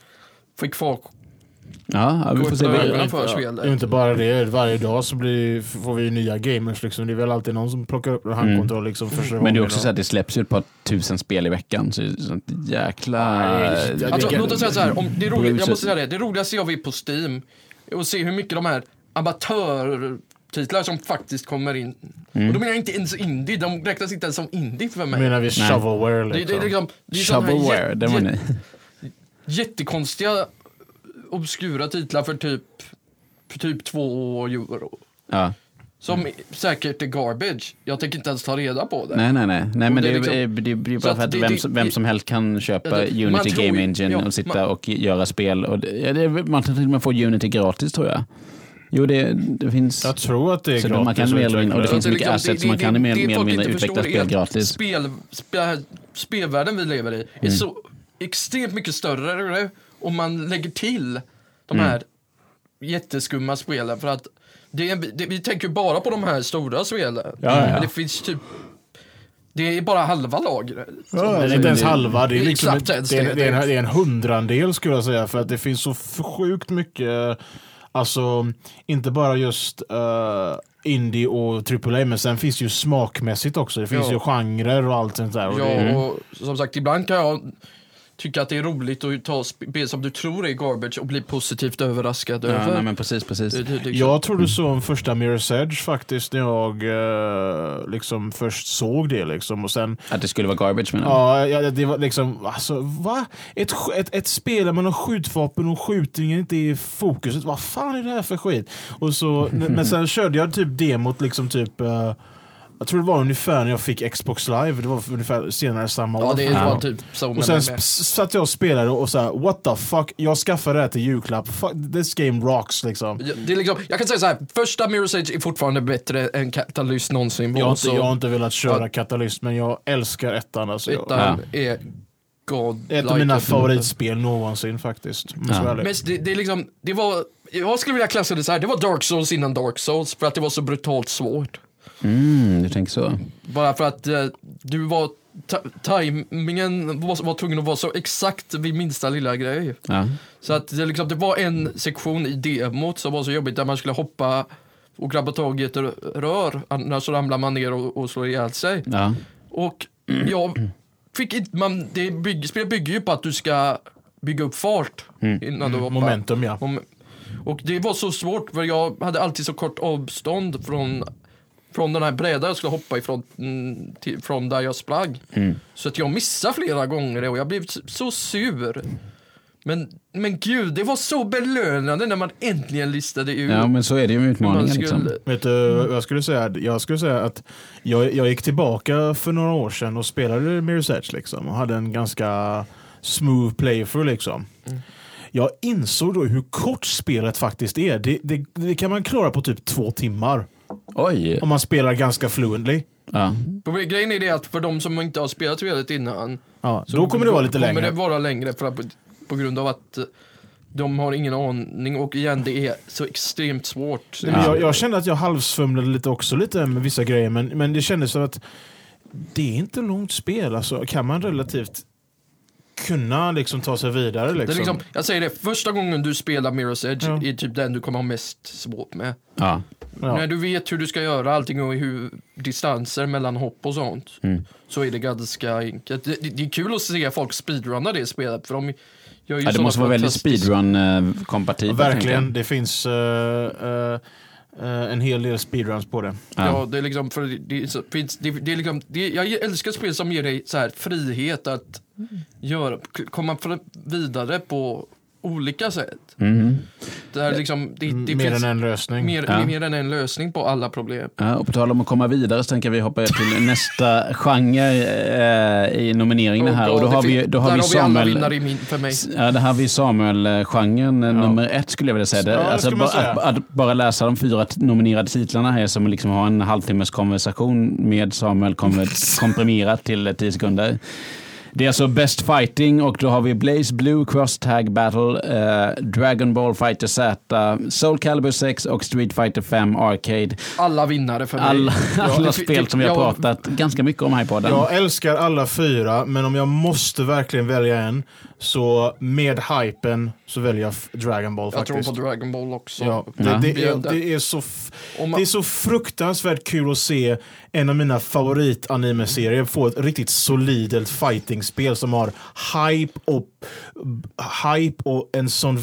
fick folk ja, ja vi får se. ögonen för Ja, spelet. inte bara det, varje dag så blir, får vi ju nya gamers. Liksom. Det är väl alltid någon som plockar upp en handkontroll liksom, första Mm. Men det är också så att det släpps ju ett par tusen spel i veckan. Så det är sånt jäkla... Nej, Alltså, låt oss säga så här, om det, är roligt, jag måste säga det, det roligaste jag vet på Steam är att se hur mycket de här amatörtitlar som faktiskt kommer in. Mm. Och då menar jag inte ens indie, de räknas inte ens som indie för mig. menar vi shovelware det, det, liksom. är liksom, det är sådana här Shovelware, jät- det var ni. jättekonstiga obskura titlar för typ, för typ två euro. Ja. Som säkert är garbage. Jag tänker inte ens ta reda på det. Nej, nej, nej. nej men det, det är är liksom- det, blir så bara för att det- vem, det- som- vem det- som helst kan köpa det- Unity Game Engine ja, och sitta man- och göra spel. Och det, ja, det, man kan till och med få Unity gratis tror jag. Jo, det, det finns... Jag tror att det är Så gratis. man kan mer eller och det finns så mycket assets som man kan mer- mer eller mindre utveckla spel att gratis. Spel, spel, spelvärlden vi lever i är Mm. så extremt mycket större om man lägger till de Mm. här jätteskumma spelen. För att det är, det, vi tänker bara på de här stora spelen. Ja, ja. Men det finns typ det är bara halva lagret. Ja, det är inte ens halva, det är, liksom det, är, det. det, är en, det är en hundrandel skulle jag säga. För att det finns så sjukt mycket, alltså inte bara just uh, indie och AAA, men sen finns det ju smakmässigt också. Det finns Ja. ju genrer och allt sånt där. Och det, Ja, och som sagt, ibland kan jag tycka att det är roligt att ta spel som du tror är garbage och bli positivt överraskad Ja, över. nej, men precis, precis. Det- det- liksom- Jag trodde så om första Mirror's Edge faktiskt när jag eh, liksom först såg det liksom och sen Att det skulle vara garbage menar du? Ja, ja, det var liksom, alltså va? Ett, ett, ett spel där man har skjutvapen och skjutningen inte är i fokuset. Vad fan är det här för skit? Och så, men sen körde jag typ demot liksom typ eh, jag tror det var ungefär när jag fick Xbox live, det var ungefär senare samma år. Ja, det Ja. var typ så Och sen med. satt jag och spelade och så här, what the fuck, jag skaffade det här till julklapp, fuck, this game rocks liksom. Ja, Det är liksom, jag kan säga så här, första Mirror's Edge är fortfarande bättre än Catalyst någonsin Jag har, inte, jag har inte velat köra Ja. Katalyst men jag älskar ettan. Alltså, ettan är God ett av mina favoritspel någonsin faktiskt. Ja. Men det, det är liksom, det var, jag skulle vilja klassa det så här, det var Dark Souls innan Dark Souls för att det var så brutalt svårt. Mm, du tänker så. Bara för att eh, du var, timingen var, var tvungen att vara så exakt vid minsta lilla grej. Ja. Så att det, liksom, det var en sektion i demot som var så jobbigt där man skulle hoppa och grabba tag i ett rör, annars så ramlar man ner och, och slår ihjäl sig. Ja. Och jag fick inte, man, det bygg, spelet bygger ju på att du ska bygga upp fart innan du hoppar. Momentum ja. Och det var så svårt för jag hade alltid så kort avstånd från, från den här brädan jag skulle hoppa ifrån mm, till, från där jag sprang. Så att jag missade flera gånger och jag blev så- sur. Men, men gud, det var så belönande när man äntligen listade ut ja, men så är det ju med utmaningen. skulle... Liksom. Vet du vad jag skulle säga? Jag skulle säga att jag, jag gick tillbaka för några år sedan och spelade Mirror's Edge liksom och hade en ganska smooth playthrough liksom. Jag insåg då hur kort spelet faktiskt är. Det, det, det kan man klara på typ två timmar Oj. om man spelar ganska fluently. Ja. Problem- Grejen är det att för de som inte har spelat spelet innan Ja, så då kommer det vara lite kommer längre. det vara längre för att, på grund av att eh, de har ingen aning och igen det är så extremt svårt. Nej, men Jag, jag kände att jag halvsvumlade lite också lite med vissa grejer men, men det kändes som att det är inte långt spel. Alltså, kan man relativt kunna liksom ta sig vidare. Liksom. liksom, jag säger det, första gången du spelar Mirror's Edge Ja. är typ den du kommer ha mest svårt med. Ja. ja. När du vet hur du ska göra allting och hur distanser mellan hopp och sånt. Mm. Så är det ganska enkelt. Det, det, det är kul att se folk speedrunna det spelet för de gör ju Ja, det måste vara väldigt speedrun-kompatibelt. Verkligen, det finns eh, eh, eh, en hel del speedruns på det. Ja. Ja, det är liksom, för det, det, finns, det, det är liksom, det, jag älskar spel som ger dig så här frihet att göra, k- komma vidare på olika sätt. Mhm. Det, är liksom, det, det mer finns än en lösning. mer, Ja. mer än en lösning på alla problem. Ja, och på tal om att komma vidare så tänker vi hoppa till nästa genre eh, i nomineringen här. Och då det har vi, då har där vi har vi alla Samuel. vinnare i min, för mig. Ja, det här har vi Samuel-genren, eh, nummer ett skulle jag vilja säga. Det, Ja, det alltså, bara, säga. att, att bara läsa de fyra nominerade titlarna här som liksom har en halvtimmes konversation med Samuel komprimerat till eh, tio sekunder. Det är alltså Best Fighting och då har vi Blaze Blue Cross Tag Battle, eh, Dragon Ball Fighter Z, Soul Calibur 6 och Street Fighter 5 Arcade. Alla vinnare för mig. Alla, alla det- spel som vi har ja, pratat ganska mycket om här i podden. Jag älskar alla fyra, men om jag måste verkligen välja en, så med hypen så väljer jag Dragon Ball Jag tror faktiskt. på Dragon Ball också. Ja, det, Ja. det, är, det. det, är så man- det är så fruktansvärt kul att se en av mina favorit-anime-serier få ett riktigt solidt fighting-spel som har hype och, hype och en sån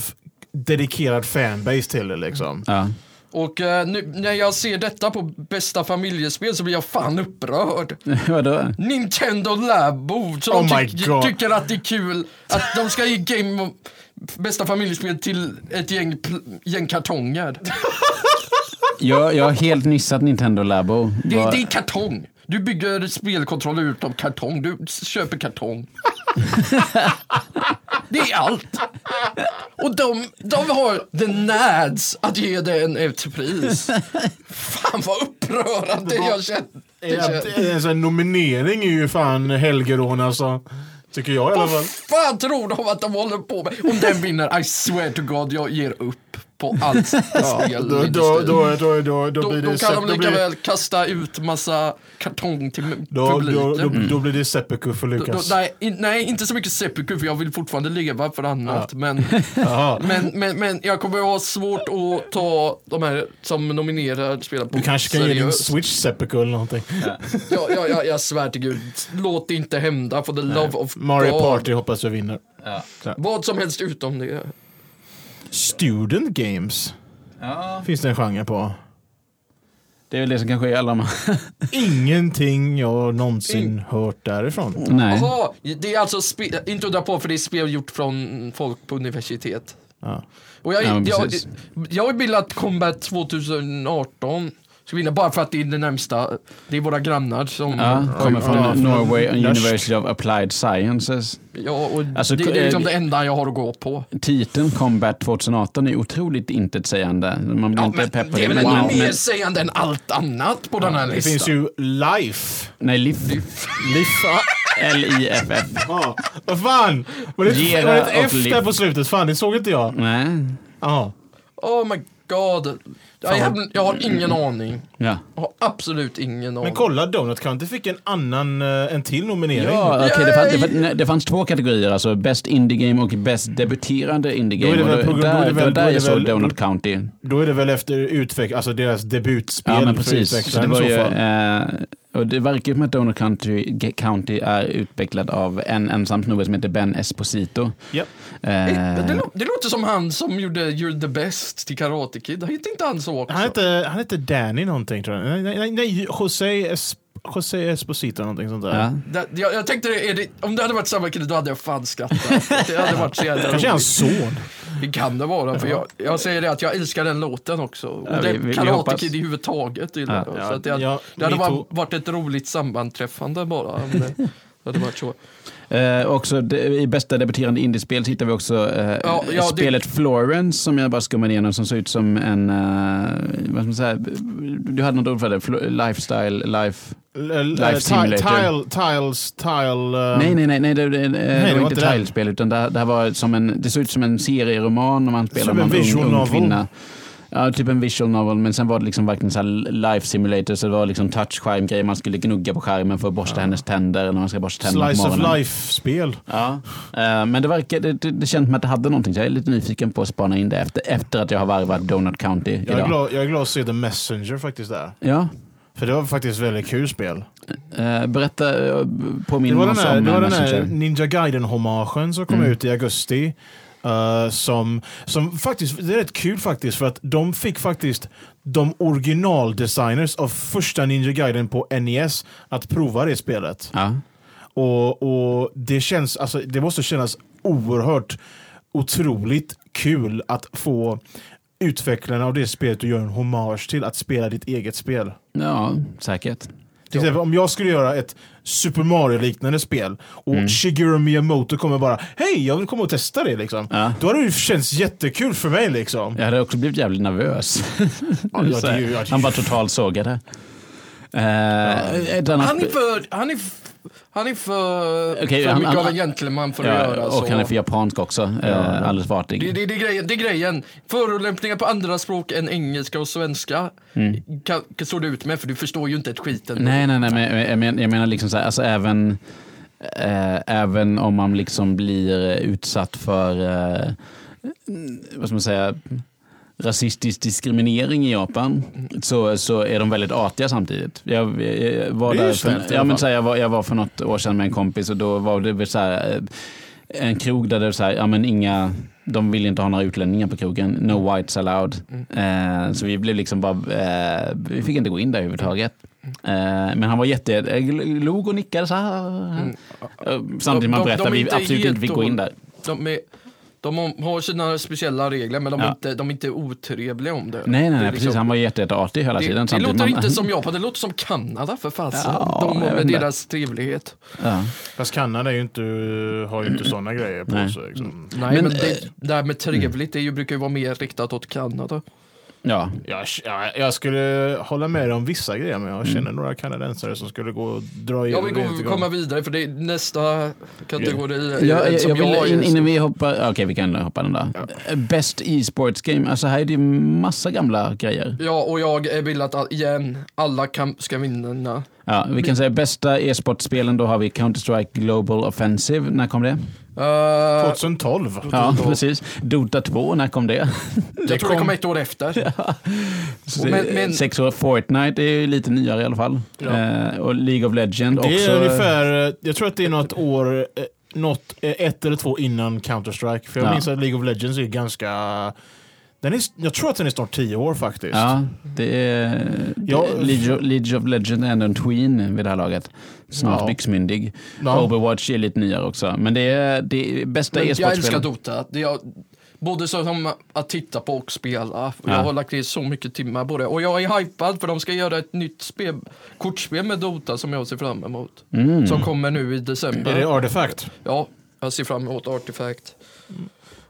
dedikerad fanbase till det liksom. Ja. Och eh, nu, när jag ser detta på bästa familjespel så blir jag fan upprörd. Vadå? Nintendo Labo, så Oh God. tycker att det är kul att de ska ge Game bästa familjespel till ett gäng, gäng kartonger. Jag, jag har helt nissat Nintendo Labo. Det, det är kartong. Du bygger spelkontroller ut av kartong. Du köper kartong. det är allt. Och de, de har the nads att ge den ett pris. Fan vad upprörande jag känner. En sån nominering är ju fan helgerån alltså. Tycker jag i alla fall. Vad fan tror de att de håller på med? Om den vinner, I swear to God, jag ger upp på allt spel. Då, då, då, då, då, då Då, blir då det kan de lika väl kasta ut massa kartong till då, publiken. då, då, då blir det seppuku för Lukas. nej, in, nej, inte så mycket seppuku för jag vill fortfarande leva för annat. Men, men, men, jag kommer ha svårt att ta de här som nominerar spela på Du kanske kan ge din switch seppuku eller någonting. Ja, ja, ja, jag svär till gud, låt det inte hända for the love of Mario God. Party hoppas jag vinner. Vad som helst utom det. Student games Ja. finns det en genre på. Det är väl det som kanske är alla de Ingenting jag någonsin hört därifrån. Nej. Jaha, det är alltså, spe, inte undra på för det är spel gjort från folk på universitet. Ja. Och jag, Ja, jag, precis. jag vill att Combat 2018 ska vinna bara för att det är det närmsta, det är våra grannar som... Ja, kommer från Ja, Norway University of Applied Sciences. Ja, och Alltså, det, det är liksom eh, det enda jag har att gå på. Titeln Combat 2018 är otroligt intetsägande. Man blir Ja, inte men pepp på det är det. väl men, mer sägande än allt annat på den här Det listan. finns ju Life. nej, LIF. Life. L-I-F-F. Ja. Vad fan! Var det, var det ett F där på slutet? Fan, det såg inte jag. Nej. Ja. Oh my god. Jag, har- jag har ingen aning. Ja. Jag har absolut ingen aning. Men kolla, Donut County fick en annan, eh, en till nominering. Ja, okej, det, fanns, det, fanns, det fanns två kategorier, alltså Best Indie Game och Bäst debuterande Indie Då är Game. det väl då, är det väl- där jag såg Donut County. Då är det väl efter utveck alltså deras debutspel Ja, men precis. Så det, var ju, eh, och det verkar ju som att Donut County, County är utvecklad av en ensam snubbe som heter Ben Esposito. Ja. Eh, Eh, Det, det låter som han som gjorde You're the best till Karate Kid. Hette inte han så också? Han hette, han hette Danny någonting tror jag. Nej, nej, nej, nej José, es, José Esposito någonting sånt där. ja. Det, jag, jag tänkte, är det, om det hade varit samma kille då hade jag fan skrattat. Det hade varit så jävla Kanske hans roligt. son. Det kan det vara, för jag, jag säger det att jag älskar den låten också. Och Ja, vi- den vi- Karate. Kid i huvud taget gillar Ja. jag. Så att det, hade- Ja, det hade too. varit ett roligt sammanträffande bara. Om det hade varit så. Eh, också det, I bästa debuterande indiespel hittar vi också eh, Ja, ja, det- spelet Florence som jag bara skummade igenom som ser ut som en, eh, vad ska man säga, du hade något ord för det, Flo- lifestyle, life. Life Simulator. Tile, tiles, tile... eh, nej, nej, nej, nej, det, det, det, det var inte tilespel utan det, det här var som en, det såg ut som en serieroman om man spelar Som om en en ung, ung novel. kvinna. Ja, typ en visual novel, men sen var det liksom verkligen så life simulator, så det var liksom touchskärm-grejer, man skulle gnugga på skärmen för att borsta hennes tänder när man ska borsta tänderna Slice of life-spel. Ja, eh, men det, verkar, det, det, det känns som att det hade någonting, så jag är lite nyfiken på att spana in det efter, efter att jag har varvat Donut County Jag är, idag. glad, jag är glad att se The Messenger faktiskt där. Ja, För det var faktiskt väldigt kul spel. eh, berätta, eh, påminn oss om det var den här. Ninja Gaiden-hommagen som kom Mm. ut i augusti. Eh, som, som faktiskt, det är rätt kul faktiskt för att de fick faktiskt de originaldesigners av första Ninja Gaiden på NES att prova det spelet. Ja. Och, och det känns, alltså det måste kännas oerhört otroligt kul att få utvecklarna av det spelet du gör en hommage till att spela ditt eget spel. ja, säkert. Till exempel om jag skulle göra ett Super Mario-liknande spel och Mm. Shigeru Miyamoto kommer bara Hej, jag vill komma och testa det liksom. Ja. Då hade det känts jättekul för mig liksom. Jag hade också blivit jävligt nervös. Ja, det ja, det är Han bara totalt sågade. Uh, annat... Han är för, han är, han är för, Okej, för han- mycket han- av en gentleman för ja, att göra så. och han är för japansk också. Uh, alldeles för artig. Det, det, det, är grejen, det är grejen. Förolämpningar på andra språk än engelska och svenska kan, kan stå du ut med för du förstår ju inte ett skit ändå. Nej, nej, nej, men jag, men, jag menar liksom så här, alltså även, eh, även om man liksom blir utsatt för, eh, vad ska man säga, rasistisk diskriminering i Japan så, så är de väldigt artiga samtidigt. Jag, jag, var där för, alla ja, men fall. så här, jag, var, jag var för något år sedan med en kompis och då var det så här, eh, en krog där det var så här, ja men inga, de vill inte ha några utlänningar på krogen, no whites allowed. Eh, så vi blev liksom bara, eh, vi fick inte gå in där överhuvudtaget. Eh, men han var jätte, log och nickade så här. Samtidigt man de är vi absolut inte fick gå in där. De, är, de har sina speciella regler men de är, Ja. inte, de är inte otrevliga om det. Nej, nej, Det nej liksom- precis. Han var jätte, jätteartig hela det, tiden. det låter man- inte som Japan, det låter som Kanada för fasen. Ja, de med deras trevlighet. Ja. Fast Kanada är ju inte, har ju inte sådana grejer på Nej. sig. Liksom. Nej Men, men, eh, det, det här med trevligt det är ju, brukar ju vara mer riktat åt Kanada. Ja, Jag, jag, jag skulle hålla med om vissa grejer men jag känner några kanadensare som skulle gå och dra Jag igenom vill det gå, lite grann. komma vidare för det är nästa kategori. Ja, jag, eh, som jag vill, är in, innan vi hoppar, okej vi kan hoppa den där. Best e-sports game, alltså här är det massa gamla grejer. Ja, och jag eh, vill att igen, alla kan, ska vinna. Ja, vi kan säga bästa e-sportspelen, då har vi Counter-Strike Global Offensive, när kom det? Uh, 2012. Ja, precis. Dota 2, när kom det? jag tror det kom- ett år efter. Så Men- men- Sex år. Fortnite är ju lite nyare i alla fall. Eh, och League of Legends Det också. är ungefär, eh, jag tror att det är något år, eh, något, eh, ett eller två innan Counter-Strike. För jag Ja. minns att League of Legends är ganska, den är, jag tror att den är snart tio år faktiskt. Ja, det är... Ja. League, of, League of Legends är ändå en tween vid det här laget. Snart Ja. byxmyndig. Ja. Overwatch är lite nyare också. Men det är det är bästa Men jag älskar. Dota. Det är, både som att titta på och spela. Jag Ja. har lagt ner så mycket timmar på det. Och jag är hypad för de ska göra ett nytt spel, kortspel med Dota som jag ser fram emot. Mm. Som kommer nu i december. Är det Artifact? Ja, jag ser fram emot Artifact.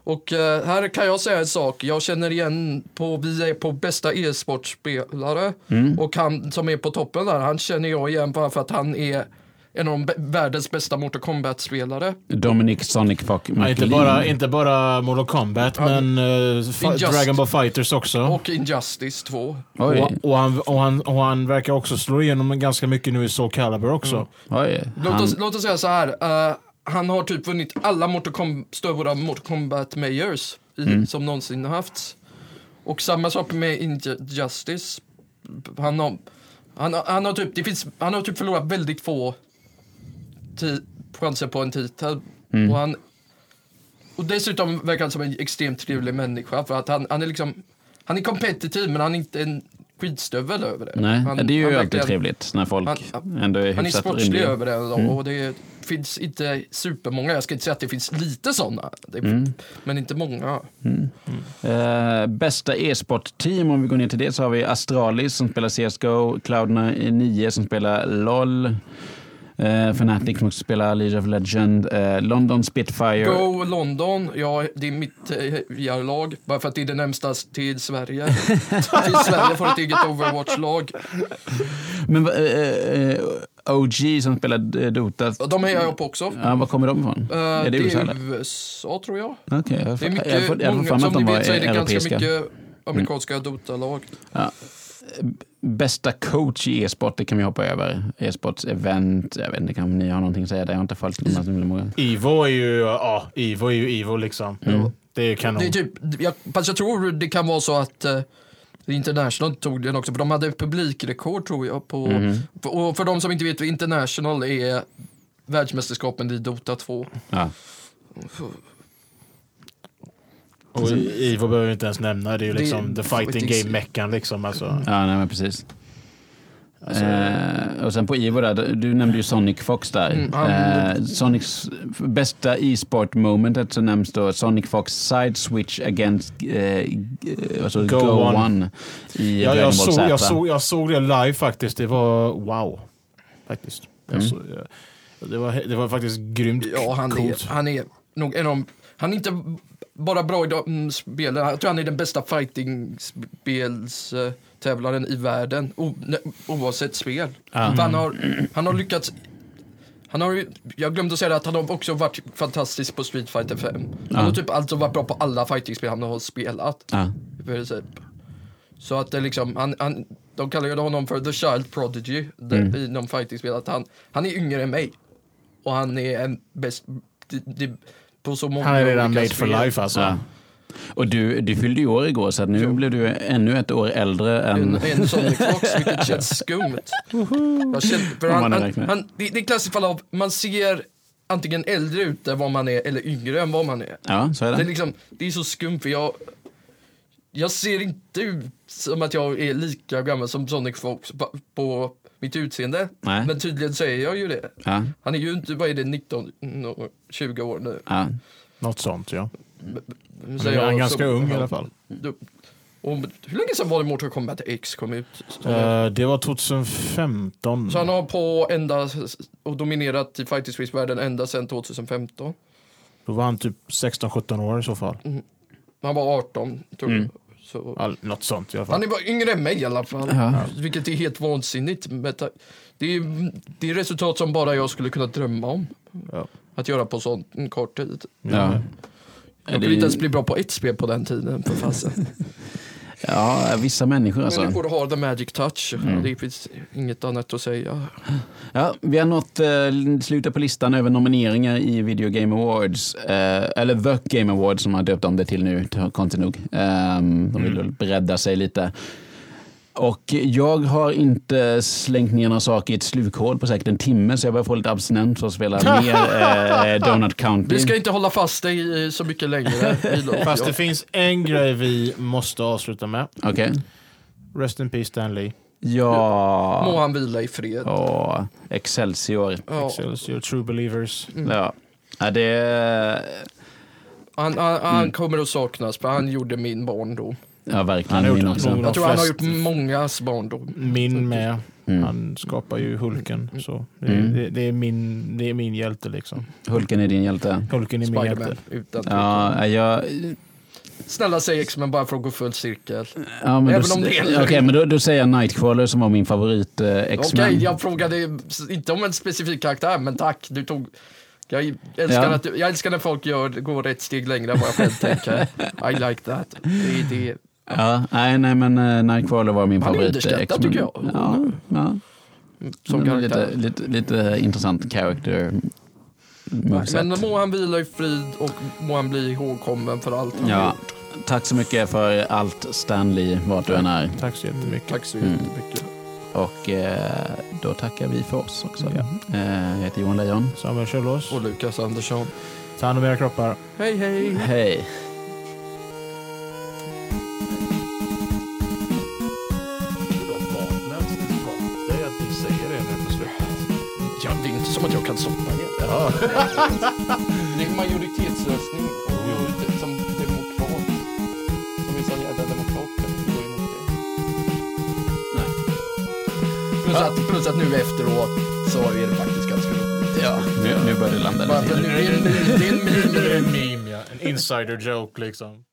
Och eh, här kan jag säga en sak. Jag känner igen på, vi är på bästa e-sportspelare. Mm. Och han som är på toppen där, han känner jag igen bara för att han är en av de världens bästa Mortal Kombat-spelare. Dominic Sonic Fuck Ja, inte, bara, inte bara Mortal Kombat men uh, Dragon Ball Fighters också. Och Injustice 2. Oj, Och, och, han, och, han, och han verkar också slå igenom ganska mycket nu i Soul Calibur också. oj. Låt, Han, oss, låt oss säga så här. eh, han har typ vunnit alla Mortal stora Mortal Kombat Majors i, Mm. som någonsin har haft. Och samma sak med Injustice. Han har, han, har- han har typ, det finns, han har typ förlorat väldigt få chanser på en titel. Mm. Och, han, och dessutom verkar han som en extremt trevlig människa. För att han, han är liksom, han är competitive men han är inte en skitstövel över det. nej, han, det är ju alltid verkligen- trevligt när folk Han- ändå är han är hyfsat sportslig över det Mm. och det finns inte supermånga. Jag ska inte säga att det finns lite sådana, Mm. men inte många. Eh, bästa e-sport-team, om vi går ner till det, så har vi Astralis som spelar CSGO, Cloud9 som spelar LOL, eh, Fnatic som också spelar League of Legend, eh, London Spitfire. Go London, ja det är mitt eh, lag bara för att det är det närmsta till Sverige. till Sverige får ett eget Overwatch-lag. Men eh, eh, OG som spelar eh, Dota, De är jag på också. ja, var kommer de ifrån? Eh, är det det USA är? USA tror jag. Okej, jag Det är mycket, jag får jag får många, som ni vet så är det ganska europeiska. mycket amerikanska Dota-lag. Ja. Bästa coach i e-sport, det kan vi hoppa över. E-sports event, jag vet inte, kan ni har någonting att säga där? Jag har inte följt de här så många. Ivo är ju, ja, Ivo är ju Ivo liksom. Det är kanon. Det är typ, jag, fast jag tror det kan vara så att eh, International tog den också, för de hade publikrekord tror jag. På, för, och för de som inte vet, International är världsmästerskapen i Dota 2. Ja. Och Ivo behöver vi inte ens nämna. Det är ju Det- liksom the fighting game-meckan liksom. Alltså. Ja, nej men precis. Alltså- Eh, och sen på Ivo där, du nämnde ju Sonic Fox där. Mm, eh, Sonics bästa e-sport momentet så nämns då Sonic Fox side switch against eh, alltså Go Go, One. One. i Ja, jag, såg, jag, såg, jag såg det live faktiskt. Det var wow. Faktiskt. Mm. såg, det, var, det var faktiskt grymt Ja, han är, coolt. han är nog en av han är inte bara bra i de spelen, jag tror han är den bästa fighting-spelstävlaren i världen, o, oavsett spel. För Han, har, han har lyckats han har, jag glömde säga att han har också varit fantastisk på Street Fighter 5. Han Ja. har typ alltså varit bra på alla fightingspel han har spelat. Ja. Så att det är liksom, han, han, de kallar ju honom för the child prodigy Mm. i någon fightingspel. Att han, han är yngre än mig. Och han är en bäst, det, det, på så många Han är redan made for spel. life alltså. Ja. Och du, du fyllde ju år igår så att nu blev du ännu ett år äldre än... en Sonic Fox, vilket känns skumt. Jag känner, han, han, han, det, det är klassiskt fall av, man ser antingen äldre ut än vad man är eller yngre än vad man är. Ja, så är Det det. är, liksom, det är så skumt för jag, jag ser inte ut som att jag är lika gammal som Sonic Fox på, på mitt utseende. Nej. Men tydligen så är jag ju det. Ja, Han är ju inte, vad är det, 19, no, 20 år nu. ja. Något sånt ja. Så Han är jag- ganska så- ung i alla fall. Du- Och hur länge sedan var det Mortal Kombat X kom ut? Eh, det var 2015. Så han har på ända och dominerat i fighting space världen ända sedan 2015. Då var han typ 16-17 år i så fall. Han var 18 tror jag. Mm. Så. All, något sånt i alla Han fall. är bara yngre än mig i alla fall. Ja. Vilket är helt vansinnigt. Det är, det är resultat som bara jag skulle kunna drömma om. Ja. Att göra på sån kort tid. ja. Jag Det kunde inte ens bli bra på ett spel på den tiden. För fasen. ja, vissa människor alltså. Människor har the magic touch. Mm. Det finns inget annat att säga. Ja, vi har nått eh, slutet på listan över nomineringar i Video Game Awards. Eh, eller The Game Awards som har döpt om det till nu, konstigt nog. Ehm, de vill väl bredda sig lite. Och jag har inte slängt ner några saker i ett slukhål på säkert en timme så jag börjar få lite abstinent för att spela mer eh, Donut County. Vi ska inte hålla fast dig i så mycket längre. Fast det finns en grej vi måste avsluta med. Okej. Rest in peace Stan Lee. Må Ja. han vila i fred. Åh, Excelsior. Ja. Excelsior, True Believers. Ja. ja, det... Han, han, Mm. han kommer att saknas för han gjorde min barndom. Ja, Han verkligen. har Min gjort också. nog- Jag tror han har flest- gjort mångas barndom. Min med. Mm. Han skapar ju Hulken. Så det, Mm. det, det, är min, det är min hjälte liksom. Hulken är din hjälte. Hulken är min Spiderman. hjälte. Utan Ja, jag, Snälla säg X-Men bara för att gå full cirkel. Ja, men Även då, om det är- Okej, men då, då säger jag Nightcrawler som var min favorit eh, X-Men. Okej, jag frågade inte om en specifik karaktär, men tack. Du tog... Jag älskar, Ja. att, du- jag älskar när folk gör, går ett steg längre än vad jag själv tänker. I like that. Det är det. Ja, nej, nej, men uh, Nightcrawler var min Han är favorit underskattad, tycker jag. Ja, ja. Som karaktär. lite, lite, lite intressant character moveset. Men må han vila i frid och må han bli ihågkommen för allt han Ja, gjort. tack så mycket för allt Stanley, vart du än är. Tack så jättemycket. Tack så Mm. jättemycket. Och eh, då tackar vi för oss också. Eh, jag heter Johan Lejon. Samuel Kjellås. Och Lukas Andersson. Ta hand om era kroppar. Hej hej! Hej. Kan stoppa det. Ja. Det är en majoritetslösning och som demokrat. Som sån jävla demokrat kan inte gå emot det. Nej. Plus, att, plus att nu efteråt så är det faktiskt ganska roligt. Ja, nu, nu börjar det landa lite. för nu är det en- det är en meme. Det är en meme ja. En insider joke liksom.